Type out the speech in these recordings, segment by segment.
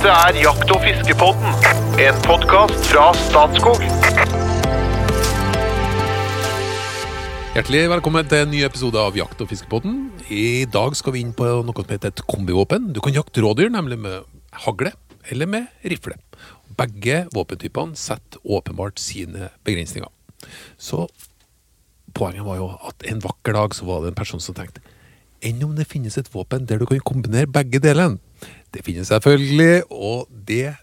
Dette er Jakt- og fiskepodden, en podkast fra Statskog. Hjertelig velkommen til en ny episode av Jakt- og fiskepodden. I dag skal vi inn på noe som heter et kombivåpen. Du kan jakte rådyr, nemlig med hagle eller med rifle. Begge våpentypene setter åpenbart sine begrensninger. Så poenget var jo at en vakker dag så var det en person som tenkte enn om det finnes et våpen der du kan kombinere begge delene? Det finnes selvfølgelig, og det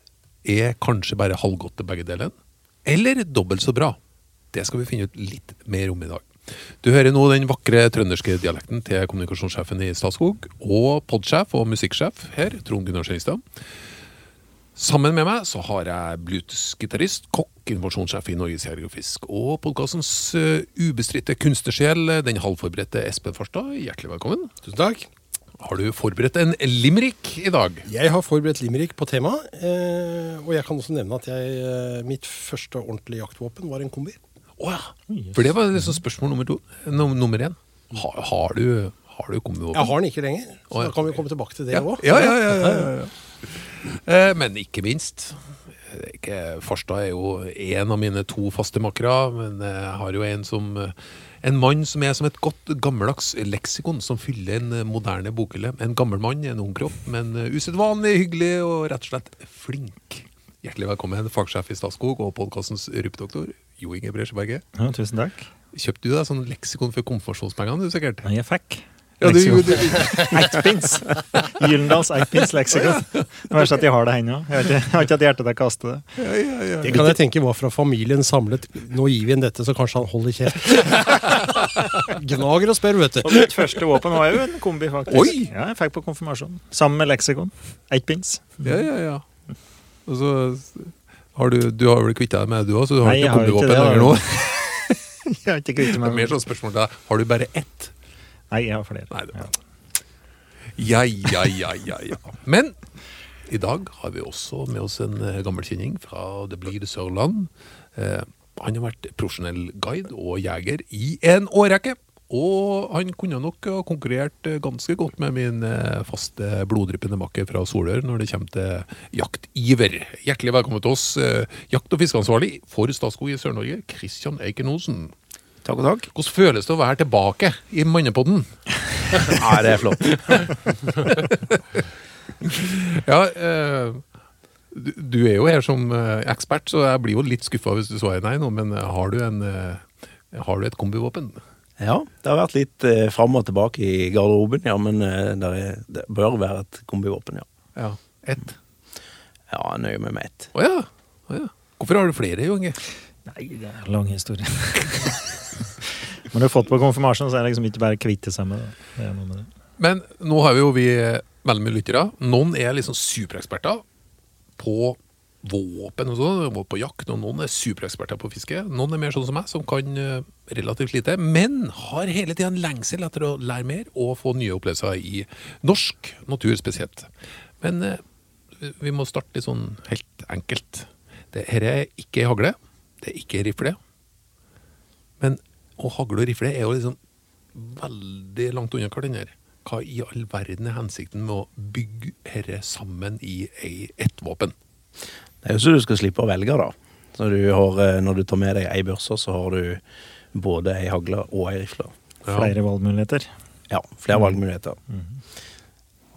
er kanskje bare halvgodt til begge delene. Eller dobbelt så bra. Det skal vi finne ut litt mer om i dag. Du hører nå den vakre trønderske dialekten til kommunikasjonssjefen i Statskog, og podsjef og musikksjef her, Trond Gunnar Skjønstad. Sammen med meg så har jeg bluetooth-gitarist, kokk, informasjonssjef i Norges Geografisk og podkastens uh, ubestridte kunstnersjel, den halvforberedte Espen Farstad. Hjertelig velkommen. Tusen takk. Har du forberedt en limerick i dag? Jeg har forberedt limerick på temaet. Eh, og jeg kan også nevne at jeg, eh, mitt første ordentlige jaktvåpen var en kombi. Å ja. For det var liksom spørsmål nummer to. Nummer én. Har, har du, har du kombivåpen? Jeg har den ikke lenger, så oh, ja. da kan vi komme tilbake til det òg. Ja, ja, ja, ja, ja, ja. Eh, Men ikke minst er Farstad er jo en av mine to faste makkere, men jeg har jo en som eh, En mann som er som et godt gammeldags leksikon som fyller en eh, moderne bokhylle. En gammel mann i en ung kropp, men eh, usedvanlig hyggelig og rett og slett flink. Hjertelig velkommen, fagsjef i Statskog og podkastens rypedoktor, Jo Inge Bresjeberget. Ja, tusen takk. Kjøpte du deg sånn leksikon for konfirmasjonspengene, du sikkert? Jeg fikk. Ja, du leksikon. gjorde det. Eitpins. Gyllendals Eitpins leksikon. Det verste at de har det ennå. Jeg har ikke- jeg har ikke hatt hjerte til å kaste det. Ja, ja, ja. Det kan jeg tenke var fra familien samlet. Nå gir vi en dette, så kanskje han holder kjeft. Gnager og spør, vet Og du. mitt første våpen var jo en kombi, faktisk. Oi! Ja, jeg fikk på konfirmasjon. Sammen med leksikon. Eitpins. Ja, ja, ja. Og så har du, du har vel kvitta deg med det, du òg, så du har Nei, ikke kombivåpen lenger nå? Jeg har ikke kvittet meg meg det. mer sånn spørsmål da. Har du bare ett? Nei, jeg har flere. Nei, det var Ja, ja, ja, ja, ja. Men i dag har vi også med oss en eh, gammel kjenning fra Det blir Sørland. Eh, han har vært profesjonell guide og jeger i en årrekke. Og han kunne nok ha konkurrert eh, ganske godt med min eh, faste bloddryppende makker fra Solør når det kommer til jaktiver. Hjertelig velkommen til oss, jakt- og fiskeansvarlig for Statskog i Sør-Norge, Kristian Eiken Osen. Takk og takk. Hvordan føles det å være tilbake i Mannepodden? Ja, det er flott. Ja, eh, du, du er jo her som eh, ekspert, så jeg blir jo litt skuffa hvis du svarer nei nå, men eh, har du, en, eh, har du et kombivåpen? Ja, det har vært litt eh, fram og tilbake i garderoben, ja, men eh, der er, det bør være et kombivåpen, ja. Ja. Ett? Ja, jeg nøyer meg med ett. Å ja. Å ja. Hvorfor har du flere, Jo Inge? Nei, det er en lang historie. Men du har fått på konfirmasjon, så er det liksom ikke bare kvitte seg med det. Men nå har vi jo vi eh, veldig mye lyttere. Noen er liksom supereksperter på våpen og sånn, på jakt, og noen er supereksperter på fiske. Noen er mer sånn som meg, som kan eh, relativt lite, men har hele tida en lengsel etter å lære mer og få nye opplevelser i norsk natur spesielt. Men eh, vi må starte litt sånn helt enkelt. Dette her er ikke ei hagle, det er ikke rifle. Men å hagle og rifle er jo liksom veldig langt unna hverandre. Hva i all verden er hensikten med å bygge dette sammen i ett våpen? Det er jo så du skal slippe å velge, da. Så du har, eh, når du tar med deg ei børse, så har du både ei hagle og ei rifle. Flere valgmuligheter. Ja, flere valgmuligheter.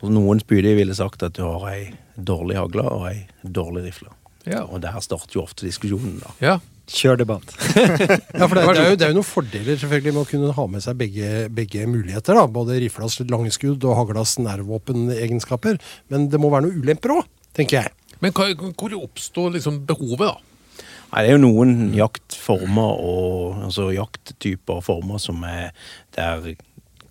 Og noen spydige ville sagt at du har ei dårlig hagle og ei dårlig rifle. Ja. Og der starter jo ofte diskusjonen, da. ja. Kjør debatt. Ja, for det, det, er jo, det er jo noen fordeler selvfølgelig med å kunne ha med seg begge, begge muligheter. da, Både riflas langskudd og haglas nærvåpenegenskaper. Men det må være noen ulemper òg, tenker jeg. Men hva, hvor oppstår liksom behovet, da? Nei, det er jo noen jaktformer og altså jakttyper og former som er der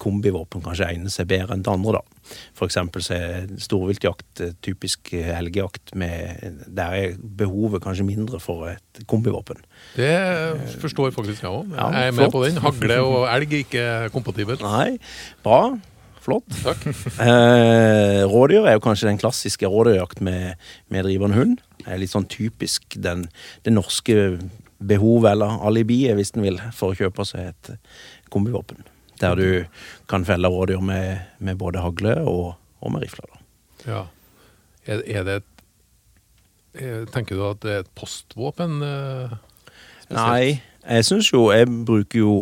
kombivåpen kanskje egner seg bedre enn det andre, da. For eksempel så er storviltjakt eh, typisk eh, helgejakt med Der er behovet kanskje mindre for et kombivåpen. Det forstår faktisk jeg òg. Ja, jeg er med flott. på den. Hagle og elg er ikke kompatibelt. Nei, bra. Flott. Takk. Eh, rådyr er jo kanskje den klassiske rådyrjakt med, med drivende hund. Det er litt sånn typisk den, det norske behovet, eller alibiet, hvis en vil, for å kjøpe seg et kombivåpen. Der du kan felle rådyr med, med både hagle og, og med rifler. Ja. Er, er det et Tenker du at det er et postvåpen? eh, spesielt? Nei, jeg syns jo Jeg bruker jo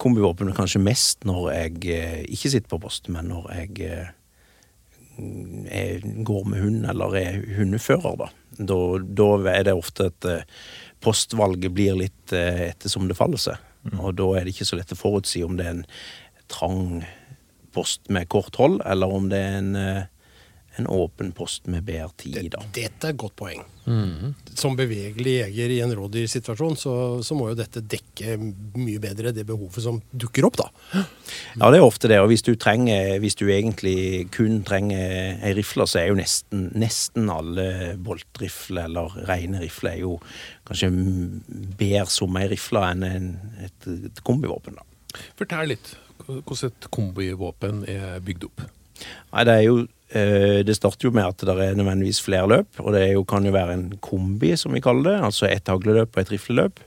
kombivåpenet kanskje mest når jeg eh, ikke sitter på post, men når jeg eh, går med hund eller er hundefører, da. Da, da er det ofte at postvalget blir litt ettersom etter som det faller seg. Og da er det ikke så lett å forutsi om det er en trang post med kort hold, eller om det er en, eh, en åpen post med BR10. da. Dette er et godt poeng. Som bevegelig jeger i en rådyrsituasjon, så, så må jo dette dekke mye bedre det behovet som dukker opp, da. Ja, det er ofte det. Og hvis du, trenger, hvis du egentlig kun trenger ei rifle, så er jo nesten, nesten alle boltrifler eller rene rifler er jo kanskje bedre som ei rifle enn en, et, et kombivåpen. da. Fortell litt hvordan et kombivåpen er bygd opp. Nei, det er jo Det starter jo med at det er nødvendigvis flere løp, og det jo, kan jo være en kombi, som vi kaller det. Altså et hagleløp og et rifleløp.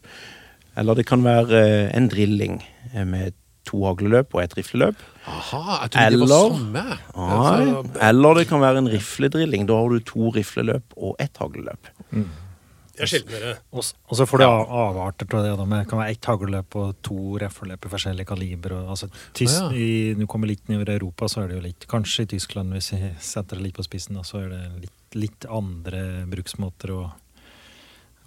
Eller det kan være eh, en drilling eh, med to hagleløp og et rifleløp. Aha, jeg trodde det var Eller- samme. Nei, Altså, eller det kan være en rifledrilling. Da har du to rifleløp og ett hagleløp. Det er sjeldnere. Og så får du av- avarter til det. da, med- Det kan være ett hagleløp og to refleløp i forskjellige kaliber. Og, altså, tys, Ah, ja. i, Nå kommer litt nedover Europa, så er det jo litt Kanskje i Tyskland, hvis jeg setter det litt på spissen, da, så er det litt, litt andre bruksmåter og,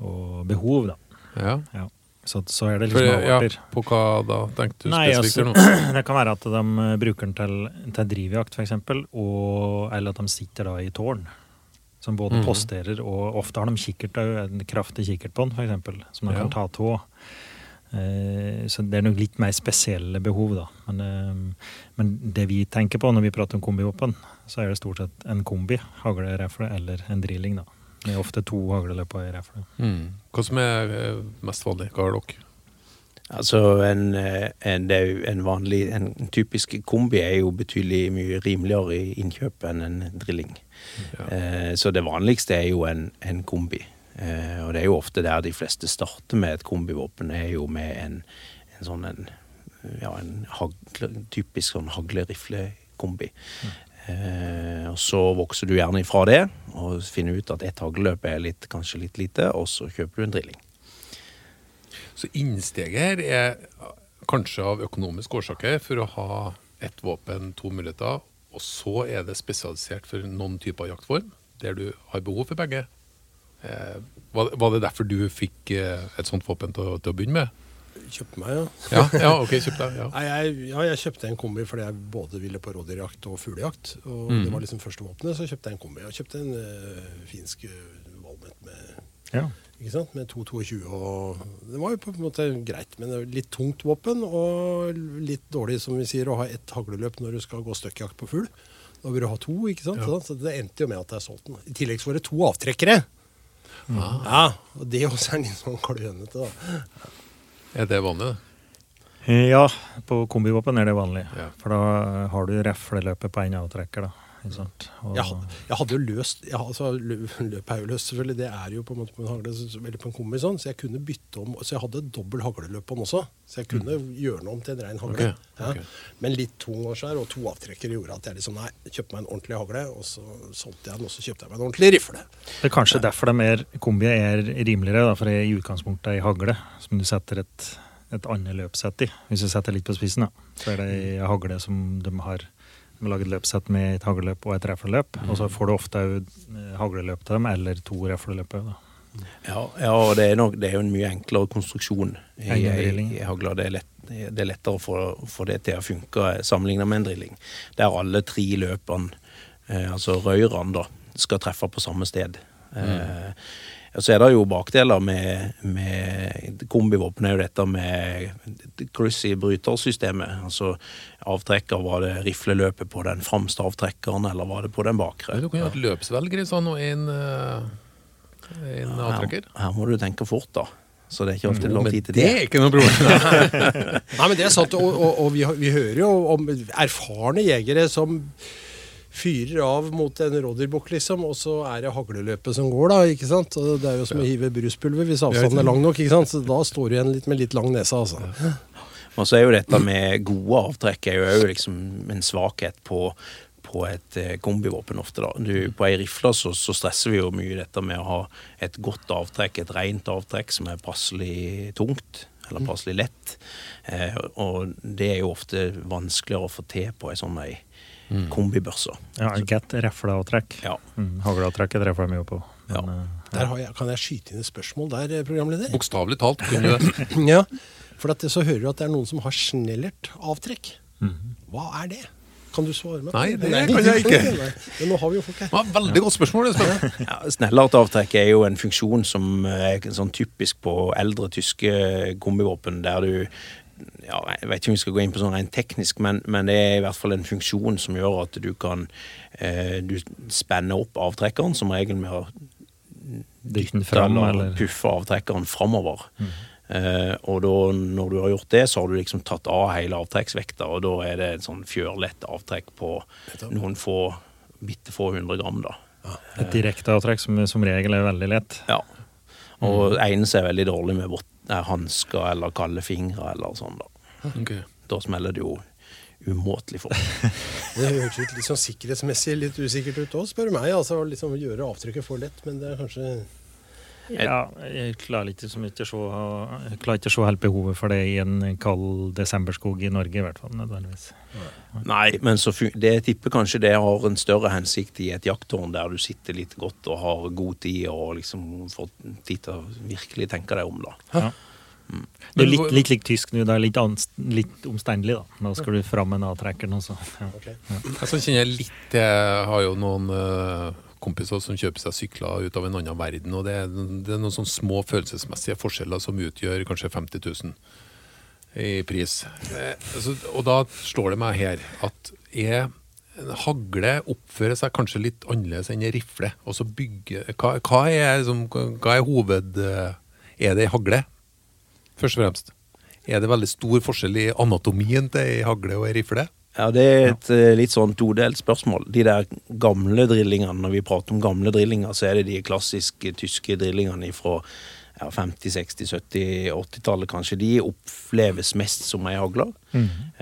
og behov, da. ja. Ja. Så, så er det For, liksom ja, avarter. på hva da tenkte du Nei, spesifikt altså, det kan være at de bruker den til, til drivjakt, f.eks., eller at de sitter da i tårn. Som både mm. posterer, og ofte har de kikkert, en kraftig kikkert på den, f.eks., som de Ja. kan ta av. Eh, så det er nok litt mer spesielle behov, da. Men, eh, men det vi tenker på når vi prater om kombivåpen, så er det stort sett en kombi, haglerefle eller en drilling, da. Med ofte to hagleløp og ei refle. Mm. Hva som er eh, mest vanlig? Hva har dere? Altså en, eh, en, en vanlig En typisk kombi er jo betydelig mye rimeligere i innkjøp enn en drilling. Ja. Eh, så det vanligste er jo en, en kombi. Eh, og det er jo ofte der de fleste starter med et kombivåpen, er jo med en, en sånn en ja, en hagle, typisk sånn hagle-rifle-kombi. Eh, og så vokser du gjerne ifra det, og finner ut at ett hagleløp er litt, kanskje litt lite, og så kjøper du en drilling. Så innsteget her er kanskje av økonomiske årsaker for å ha ett våpen, to muligheter, og så er det spesialisert for noen typer jaktform, der du har behov for begge. Eh, var, var det derfor du fikk eh, et sånt våpen til, til å begynne med? Kjøpte meg, ja. Ja, ja ok, kjøpte. Ja. Nei, jeg, ja, jeg kjøpte en kombi fordi jeg både ville på rådyrjakt og fuglejakt. Og Mm. det var liksom første våpenet, så kjøpte jeg en kombi. Jeg kjøpte en eh, finsk uh, valmet med, Ja. ikke sant? med 222 og Det var jo på en måte greit, men det var litt tungt våpen og litt dårlig, som vi sier, å ha ett hagleløp når du skal gå støkkjakt på fugl. Da vil du ha to, ikke sant? Ja. Så det endte jo med at det er solgt den. I tillegg så var det to avtrekkere. Mm. Ja, og det også er litt sånn klønete, da. er det vanlig, det? Ja, på kombivåpen er det vanlig. Ja. For da har du refleløpet på én avtrekker. da. Jeg hadde, jeg hadde jo løst jeg, had- altså, lø- Løpet er jo løst, selvfølgelig. Det er jo på en måte på en hagle, eller på en kombi sånn, så jeg kunne bytte om. Så jeg hadde dobbel hagleløp på den også. Så jeg kunne gjøre den om til en rein hagle. Okay. Ja. Men litt tung og skjær, og to avtrekkere gjorde at jeg liksom nei, kjøpte meg en ordentlig hagle, og så solgte jeg den, og så kjøpte jeg meg en ordentlig rifle. Det er kanskje derfor det er, mer kombi er rimeligere, da, for er i utgangspunktet ei hagle som du setter et, et annet løpsett i. Hvis du setter litt på spissen, da. så er det ei hagle som de har de har et løpsett med et hagleløp og et refleløp. Og så får du ofte òg hagleløp til dem, eller to da. Ja, ja og det er, nok, det er jo en mye enklere konstruksjon i, i, i hagla. Det er, lett, det er lettere å få, få det til å funke sammenlignet med en drilling. Der alle tre løpene, eh, altså røyrene, da, skal treffe på samme sted. Eh, og så er det jo bakdeler med, med kombivåpen, er jo dette med i brytersystemet. Altså avtrekker, var det rifleløpet på den fremste avtrekkeren, eller var det på den bakre? Du kan jo ha et løpsvelger i sånn, og en, eh, en avtrekker. Her, her må du tenke fort, da. Så det er ikke ofte Jo, lang tid til det det. er ikke noe problem. Nei, men det er sant, og, og, og vi, vi hører jo om erfarne jegere som fyrer av mot en rådyrbukk, liksom, og så er det hagleløpet som går, da. ikke sant? Og det er jo som å hive bruspulver hvis avstanden er lang nok, ikke sant? så da står du igjen litt med litt lang nese, altså. Og så er jo dette med gode avtrekk er jo òg liksom en svakhet på, på et eh, kombivåpen ofte. da. Du, på ei rifle så, så stresser vi jo mye dette med å ha et godt avtrekk, et rent avtrekk som er passelig tungt. Eller passelig lett. Eh, og det er jo ofte vanskeligere å få til på ei sånn ei kombibørse. Ja, get refleavtrekk. Ja. Mm, Hagleavtrekket treffer de jo på. Ja. Men, ja. Der har jeg, kan jeg skyte inn et spørsmål der, eh, programleder? Bokstavelig talt kunne du det. Ja, for at, så hører du at det er noen som har snellert-avtrekk. Hva er det? Kan du svare meg? Nei, det kan jeg ikke. Men nå har vi jo folk her. Ja, veldig godt spørsmål. Ja, Snellartavtrekk er jo en funksjon som er sånn typisk på eldre tyske kombivåpen, der du ja, Jeg vet ikke om vi skal gå inn på sånn rent teknisk, men, men det er i hvert fall en funksjon som gjør at du kan eh, Du spenner opp avtrekkeren, som regel med å Dytte eller puffe avtrekkeren framover. Eh, og da, når du har gjort det, så har du liksom tatt av hele avtrekksvekta, og da er det et sånn fjørlett avtrekk på noen få bitte få hundre gram, da. et direkteavtrekk som som regel er veldig lett. Ja. Og egner seg veldig dårlig med vått- hansker eller kalde fingre eller sånn, da. okay. Da smeller det jo umåtelig for. meg. Det høres ut litt sånn sikkerhetsmessig litt usikkert ut òg, spør du meg. Altså liksom Gjøre avtrykket for lett, men det er kanskje Ja, jeg klarer ikke så mye å se Jeg klarer ikke å se helt behovet for det i en kald desemberskog i Norge, i hvert fall. nødvendigvis. Nei, men så fun- det jeg tipper kanskje det har en større hensikt i et jakttårn der du sitter litt godt og har god tid og liksom får tid til å virkelig tenke deg om, da. Ja. Det er litt, litt lik tysk nå. Det er litt, anst, litt omstendelig, da. Da skal du fram med en avtrekker. Ja. ok. Jeg så kjenner jeg litt til Jeg har jo noen eh, kompiser som kjøper seg sykler ut av en annen verden. Og det det er noen sånne små følelsesmessige forskjeller som utgjør kanskje 50 000 i pris. Eh, altså, og da slår det meg her at er en hagle oppfører seg kanskje litt annerledes enn en rifle. Og så bygge, hva, hva, er, liksom, hva er hoved... eh, Er det ei hagle, først og fremst? Er det veldig stor forskjell i anatomien til ei hagle og ei rifle? Ja, det er et eh, litt sånn todelt spørsmål. De der gamle drillingene, når vi prater om gamle drillinger, så er det de klassiske tyske drillingene fra ja, 50-, 60-, 70-, 80-tallet kanskje. De oppleves mest som ei hagle.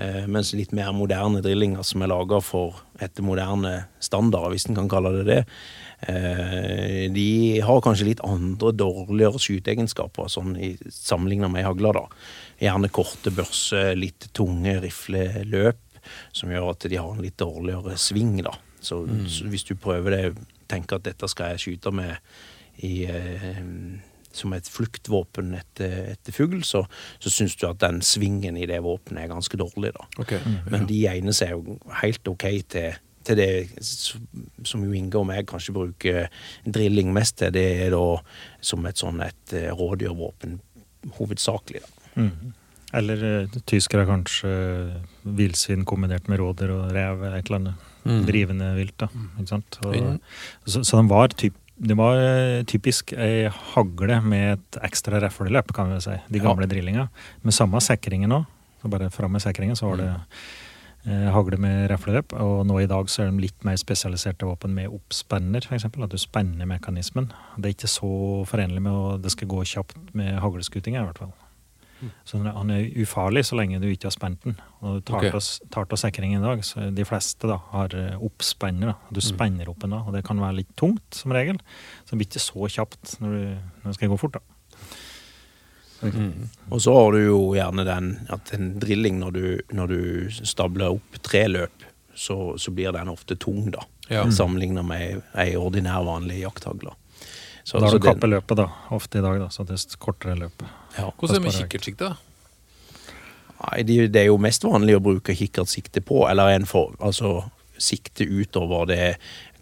Eh, mens litt mer moderne drillinger som er laga for etter moderne standarder, hvis en kan kalle det det, eh, de har kanskje litt andre, dårligere skyteegenskaper sånn i, sammenligna med ei hagle. da. Gjerne korte børser, litt tunge rifleløp, som gjør at de har en litt dårligere sving. da. Så, så hvis du prøver det, tenker at dette skal jeg skyte med i, eh, som et fluktvåpen etter, etter fugl, så, så syns du at den svingen i det våpenet er ganske dårlig. da. Ok. Men de egner seg jo helt ok til, til det som jo Inge og meg kanskje bruker drilling mest til. Det er da som et sånn et eh, rådyrvåpen, hovedsakelig. da. Mhm. Eller eh, tyskere kanskje eh, villsvin kombinert med rådyr og rev, et eller annet. Drivende vilt, da. Ikke sant? Og, Mm. så, så den var typ det var eh, typisk ei hagle med et ekstra refleløp, kan vi si. De gamle drillinga. Med samme sikringen òg. Bare fram med sikringen, så var det eh, hagle med refleløp. Og nå i dag så er de litt mer spesialiserte våpen med oppspenner, f.eks. At du spenner mekanismen. Det er ikke så forenlig med at det skal gå kjapt med hagleskutinga, i hvert fall. Så han er- ufarlig så lenge du ikke har spent den. Og tar Ok. til oss- tar til sikringen i dag, så de fleste da har eh, oppspenner. da. Du spenner opp en da, og det kan være litt tungt som regel. Så det blir ikke så kjapt når, du, når du skal gå fort. da. Og så har du jo gjerne den at en drilling, når du, når du stabler opp tre løp, så, så blir den ofte tung, da. Ja. Sammenligna med ei ordinær, vanlig jakthagle. Så, da har du kappeløpet da, ofte i dag, da, så det er kortere løp. ja. Hvordan er det med kikkertsikte? da? Nei, det, det er jo mest vanlig å bruke kikkertsikte på, eller en for, altså sikte utover det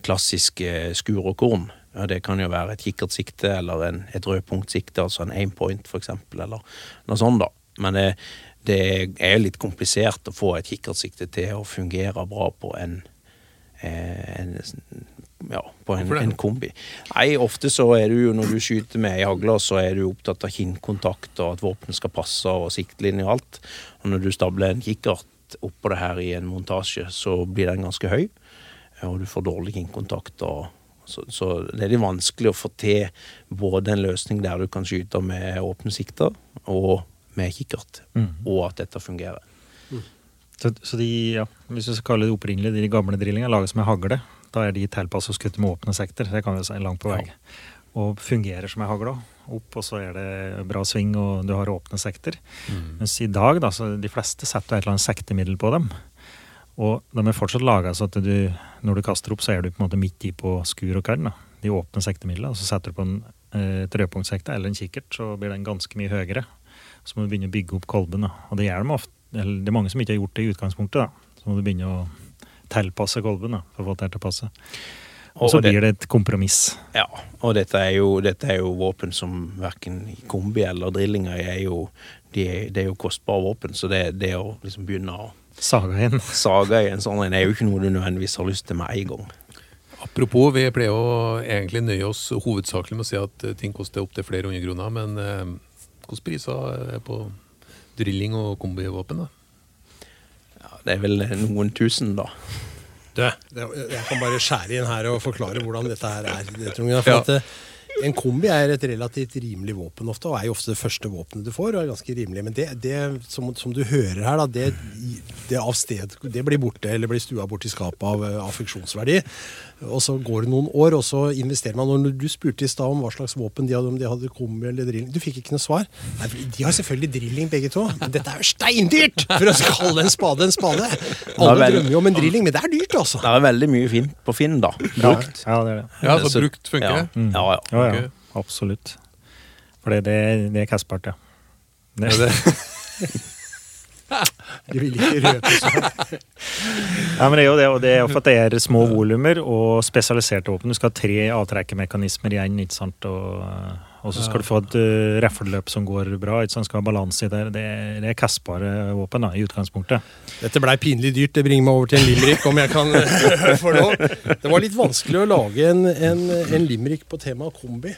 klassiske skurerkorn. Ja, det kan jo være et kikkertsikte eller en, et rødpunktsikte, altså en aimpoint eksempel, eller noe sånt da. Men det, det er litt komplisert å få et kikkertsikte til å fungere bra på en, eh, en ja, på en, en kombi. Nei, ofte så er du jo, når du skyter med ei hagle, så er du opptatt av kinnkontakt og at våpenet skal passe og siktlinje og alt. Og når du stabler en kikkert oppå det her i en montasje, så blir den ganske høy, og du får dårlig kinnkontakt. og så, så det er litt vanskelig å få til både en løsning der du kan skyte med åpne sikter, og med kikkert, mm. og at dette fungerer. Så, så de, ja, hvis vi skal kalle det opprinnelig, de gamle drillingene lages med hagle. Da er de tilpassa å skutte med åpne sekter. Det kan vi si langt på vei. Og fungerer som ei hagle. Opp, og så er det bra sving, og du har åpne sekter. Mens i dag, da, så de fleste setter et eller annet sektemiddel på dem. Og de er fortsatt laga så at du, når du kaster opp, så er du på en måte midt i på skur og karn. da. De åpne sektemidlene. Og så setter du på en eh, trøpunktsekte eller en kikkert, så blir den ganske mye høyere. Så må du begynne å bygge opp kolben. da. Og det gjør de ofte, eller det er mange som ikke har gjort det i utgangspunktet. da. Så må du begynne å tilpasse kolben da, for å få det til å passe. Og så blir det et kompromiss. Ja, og dette er jo, dette er jo våpen som verken kombi eller drillinger er jo Det er, Det er jo kostbare våpen, så det, det å liksom begynne å Saga inn. sage i en sånn en er jo ikke noe du nødvendigvis har lyst til med en gang. Apropos, vi pleier å egentlig nøye oss hovedsakelig med å si at eh, ting koster opptil flere hundre kroner, men eh, hvilke priser er på drilling og kombivåpen? da? Det er vel noen tusen, da. Du, jeg kan bare skjære inn her og forklare hvordan dette her er. Det, jeg, for Ja. at, eh, en kombi er et relativt rimelig våpen ofte, og er jo ofte det første våpenet du får. og er ganske rimelig. Men det, det som, som du hører her, da, det, det av sted, det blir borte eller blir stua bort i skapet av av affeksjonsverdi. Og så går det noen år, og så investerer man. Når du spurte i stad om hva slags våpen de hadde, om de hadde kombi eller drilling, du fikk ikke noe svar. Nei, De har selvfølgelig drilling begge to, men dette er jo steindyrt! For å kalle en spade en spade. Alle veldig... drømmer jo om en drilling, men det er dyrt, altså. Det er veldig mye fint på Finn, da. Brukt. Ja, det er det. Ja, så Så- brukt funker Ja, det? ja. ja. Ja, ja. Ok. Absolutt. For det, det, er kastbart, ja. Det, Er det, De vil ikke røpe seg. Ja, men det er jo det, og det er jo for at det er små volumer og spesialiserte våpen. Du skal ha tre avtrekkemekanismer igjen, ikke sant. Og, og så skal du få et uh, refleløp som går bra. ikke sant? Skal ha balanse i det. Det er, det er kastbare våpen da, i utgangspunktet. Dette blei pinlig dyrt. Det bringer meg over til en limerick, om jeg kan få lov. Det var litt vanskelig å lage en, en, en limerick på temaet kombi.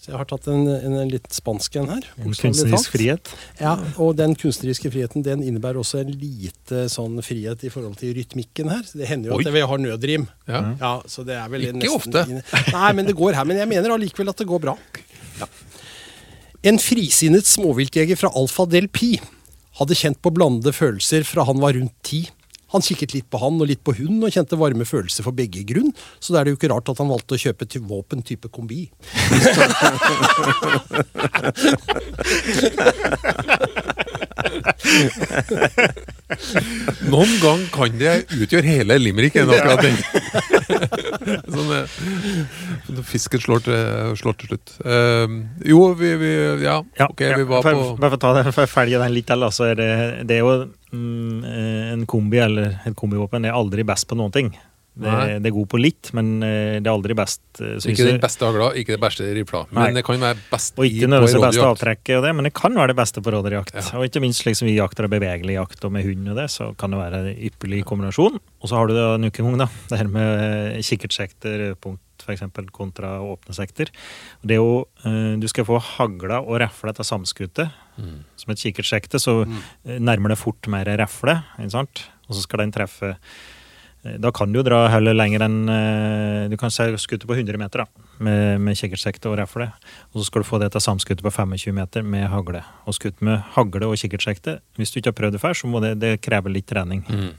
Så jeg har tatt en, en, en litt spansk en her. En kunstnerisk frihet. Ja, og den kunstneriske friheten den innebærer også en lite sånn frihet i forhold til rytmikken her. Det hender jo Oi. at vi har nødrim. ja. Ja, så det er vel Ikke nesten ofte. Nei, men det går her. Men jeg mener allikevel at det går bra. Ja. En frisinnet småviltjeger fra Alfa Del Pi hadde kjent på blandede følelser fra han var rundt ti. Han kikket litt på han og litt på hun, og kjente varme følelser for begge grunn, så da er det jo ikke rart at han valgte å kjøpe til våpen type kombi. Noen gang kan det utgjøre hele Limerick. akkurat den. sånn, eh, fisken slår til, slår til slutt. Uh, jo, vi, vi Ja, ok, vi var for, på Bare for å ta det, for å følge den litt til, så er det, det er jo mm, eh, en kombi eller et kombivåpen er aldri best på noen ting. Det, det er god på litt, men eh, det er aldri best. eh, Ikke den beste hagla, ikke det beste rifla. Men det kan være best Og ikke på nødvendigvis det beste avtrekket, og det, men det kan være det beste på rådyrjakt. Ja. Og ikke minst slik som vi jakter og bevegelig jakt og med hund og det, så kan det være en ypperlig kombinasjon. Og så har du det nok en gang da, det her med kikkertsekter, rødpunkt f.eks. kontra åpne sekter. Det er jo, Du skal få hagla og refla til samskuddet. Mm. Som et kikkertsekte så mm. nærmer det fort mer refle, og så skal den treffe eh, da kan du jo dra heller lenger enn eh, Du kan skutte på 100 meter da, med, med kikkertsekte og refle. Og så skal du få det til samskuddet på 25 meter med hagle. Og skutt med hagle og kikkertsekte. Hvis du ikke har prøvd det før, så må det, det kreve litt trening. Mm.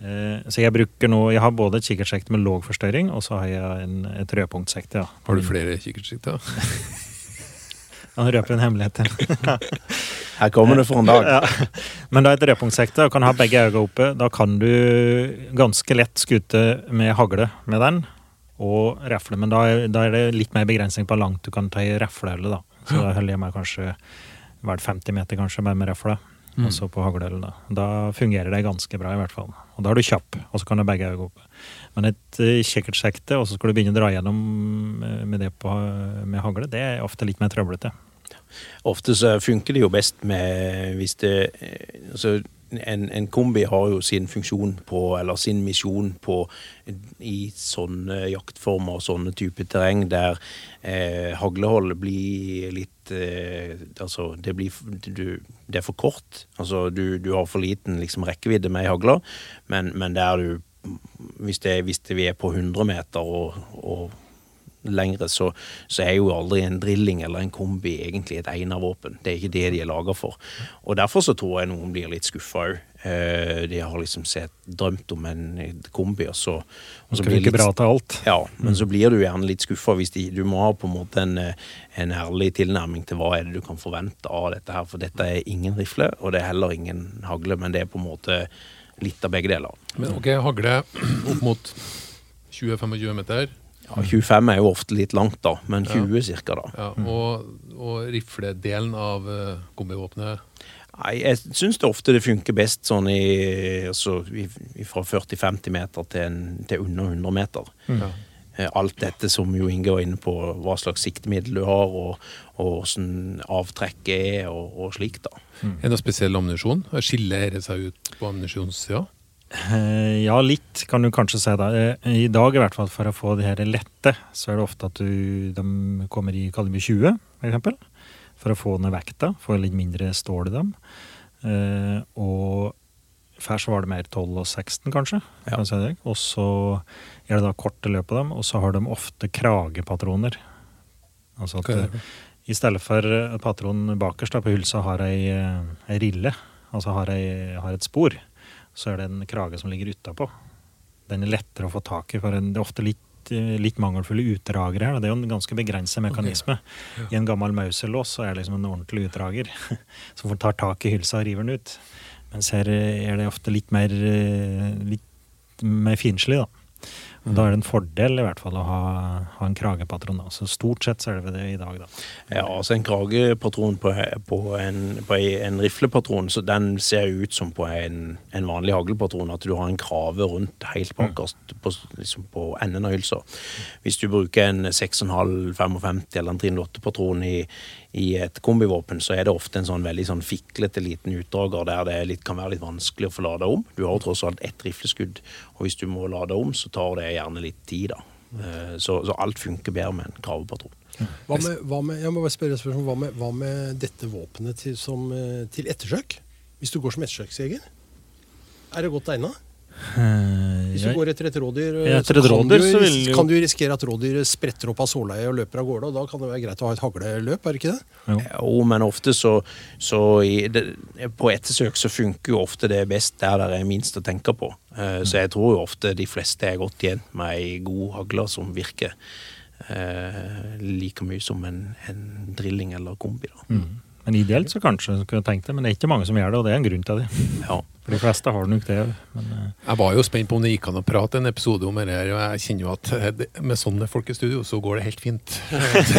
Eh, så jeg bruker nå Jeg har både et kikkertsekte med låg forstørring, og så har jeg en, et rødpunktsekte. Ja. Har du flere kikkertsikter? Han røper en hemmelighet til. Her kommer det for en dag. Ja. Men da er et rødpunktsekte og kan ha begge øynene oppe. Da kan du ganske lett skute med hagle med den, og refle. Men da er, da er det litt mer begrensning på hvor langt du kan ta i refleølet, da. Så da holder jeg meg kanskje hvert 50 meter kanskje bare med refle. Og så på hagleølet, da. Da fungerer det ganske bra, i hvert fall. Og da er du kjapp, og så kan du begge øynene oppe. Men et uh, kikkertsekte, og så skal du begynne å dra gjennom eh, med det på, med hagle, det er ofte litt mer trøblete. Ofte så funker det jo best med hvis det altså en, en kombi har jo sin funksjon på, eller sin misjon på i sånne jaktformer og sånne typer terreng der eh, haglehold blir litt eh, Altså, det blir du, Det er for kort. Altså, du, du har for liten liksom, rekkevidde med ei hagle, men, men der du hvis, det, hvis det vi er på 100 meter og, og lengre, så, så er jo aldri en drilling eller en kombi egentlig et egnervåpen. Det er ikke det de er laga for. Og derfor så tror jeg noen blir litt skuffa òg. Eh, de har liksom sett, drømt om en kombi, og så, og så blir litt, bra til alt. ja, men så blir du gjerne litt skuffa hvis de, du må ha på en måte en, en ærlig tilnærming til hva er det du kan forvente av dette her. For dette er ingen rifle, og det er heller ingen hagle, men det er på en måte litt av begge deler. Men ok, hagle opp mot 20-25 meter. Ja, 25 er jo ofte litt langt, da, men 20 cirka, da. Ja, og, og rifledelen av uh, kombivåpenet Nei, jeg syns det ofte det funker best sånn i, altså, i, i fra 40-50 meter til, en, til under 100 meter. ja. Eh, Alt dette som jo Inge var inne på, hva slags siktemiddel du har, og, og hvordan avtrekket er, og, og slikt, da. Er det noe spesiell ammunisjon? Skiller dette seg ut på ammunisjonssida? Eh, Ja, litt kan du kanskje si da. Eh, I dag i hvert fall, for å få de her lette, så er det ofte at du, de kommer i kaliber 20, for eksempel. For å få ned vekta, få litt mindre stål i dem. Eh, og før så var det mer 12 og 16, kanskje. Ja. kan si. Og så er det da korte løp på dem, og så har de ofte kragepatroner. Altså at det? eh, i stedet for eh, patronen bakerst da, på hylsa har ei, eh, ei rille, altså har, ei, har et spor, så er det en krage som ligger utapå. Den er lettere å få tak i, for en- det er ofte litt, eh, litt mangelfulle utdragere her. Det er jo en ganske begrenset mekanisme. I en gammel Mauser-lås så er det liksom en ordentlig utdrager som tar tak i hylsa og river den ut. Mens her eh, er det ofte litt mer, eh, litt mer finslig, da. Og Da er det en fordel i hvert fall å ha, ha en kragepatron. da. Så stort sett så er det det i dag, da. Ja, altså En kragepatron på, på, en, på en riflepatron, så den ser ut som på en, en vanlig haglpatron. At du har en krave rundt helt bakerst på, liksom på enden av hylsa. Hvis du bruker en 6,5, 55 eller en 308-patron i, i et kombivåpen, så er det ofte en sånn veldig sånn fiklete liten utdrager der det litt, kan være litt vanskelig å få lada om. Du har jo tross alt ett rifleskudd, og hvis du må lade om, så tar det gjerne litt tid. da. Eh, Så, så alt funker bedre med en gravepatron. Hva med, hva med, jeg må bare spørre et spørsmål. Hva med, hva med dette våpenet til, eh, til ettersøk? Hvis du går som ettersøksjeger? Er det godt egna? Hvis du går etter et rådyr, eh, etter så et kan, rådyr, du, så vil jo- kan du risikere at rådyret spretter opp av såleiet og løper av gårde. og Da kan det være greit å ha et hagleløp, er det ikke det? Jo, men ofte så, så i det, På ettersøk så funker jo ofte det best der det er minst å tenke på. Eh, Så jeg tror jo ofte de fleste er godt tjent med ei god hagle som virker eh, like mye som en, en drilling eller kombi. da. Mm. Men ideelt så kanskje, kunne tenkt det, men det er ikke mange som gjør det, og det er en grunn til det. Ja. For de fleste har nok det. Men uh... Jeg var jo spent på om det gikk an å prate en episode om dette, og jeg kjenner jo at eh, med sånne folk i studio, så går det helt fint.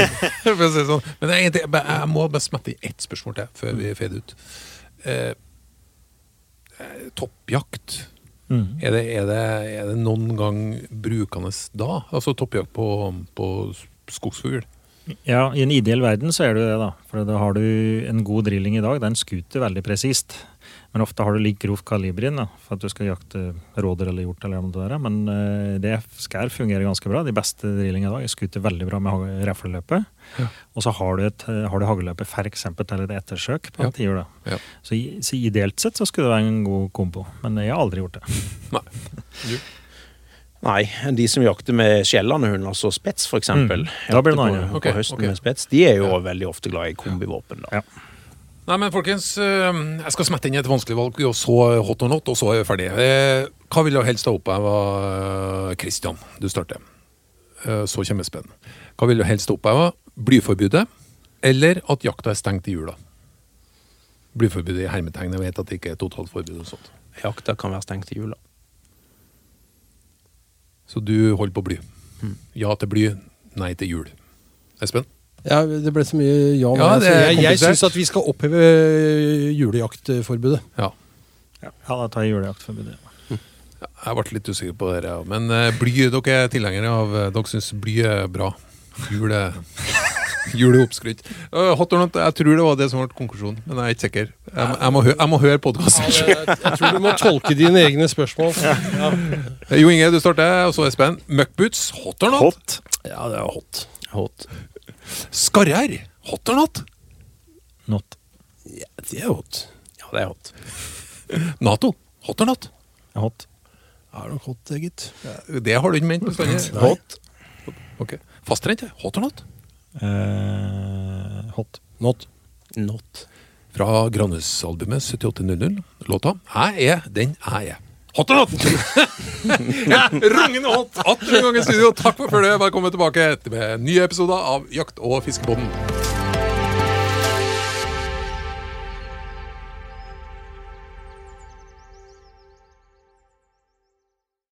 Sånn. Men jeg, jeg, må bare smette i ett spørsmål til før vi fader ut. Eh, toppjakt. mm. Er det, er, det, er det noen gang brukende da? Altså toppjakt på, på skogsfugl? Ja, i en ideell verden så er det jo det, da. For da har du en god drilling i dag. Den skuter veldig presist. Men ofte har du litt grovt kaliber inn da, for at du skal jakte rådyr eller hjort. eller noe der. Men uh, det skal fungere ganske bra. De beste drillingene i dag skuter veldig bra med refleløpet. Ja. Og så har du, et, har du hagleløpet f.eks. til et ettersøk på Ja. tiur. Ja. Så, så ideelt sett så skulle det være en god kombo. Men jeg har aldri gjort det. Nei. Nei, de som jakter med skjellende hund, altså spets f.eks. Mm. Da blir det noe annet. Okay, Ok, høsten ok. med spets, de er jo Ja. veldig ofte glad i kombivåpen. da. Ja. Nei, men folkens, eh, jeg skal smette inn et vanskelig valg, og så hot or not, og så er vi ferdige. Eh, Hva vil du helst ha oppheva, Kristian? Du starter. Eh, Så kommer Espen. Hva vil du helst ha oppheva? Blyforbudet, eller at jakta er stengt i jula? Blyforbudet i hermetegn, jeg vet at det ikke er totalt forbud og sånt. Jakta kan være stengt i jula. Så du holder på bly. Ja til bly, nei til jul. Espen? Ja, Det ble så mye ja. Ja, det jeg, jeg syns at vi skal oppheve eh, julejaktforbudet. Ja. Ja, da tar jeg julejaktforbudet. Jeg ble litt usikker på det, ja. men eh, bly, dere er tilhengere av eh, Dere syns bly er bra. Jul er Jul er oppskrytt. Uh, hot or not, jeg tror det var det som ble konklusjonen, men jeg er ikke sikker. Jeg, jeg, må, hø jeg må høre podkasten. Jeg, jeg tror du må tolke dine egne spørsmål. Jo Inge, du starter, og så Espen. Muckboots, hot or not? Hot. Ja, det er hot. Hot. Skarre-R, hot or not? Not. Ja, det er hot. Ja, det er hot. Nato, hot or not? Hot. Det er nok hot, det, gitt. Det har du ikke ment bestandig. Hot. Okay. Fastrente, hot or not? Eh, hot. Not. Not. fra Grannes-albumet 7800. Låta 'Jeg er den jeg er'. Hot or not? ja, rungende hot! Atter en gang i studio. Takk for følget. Velkommen tilbake med nye episoder av Jakt- og fiskebåten.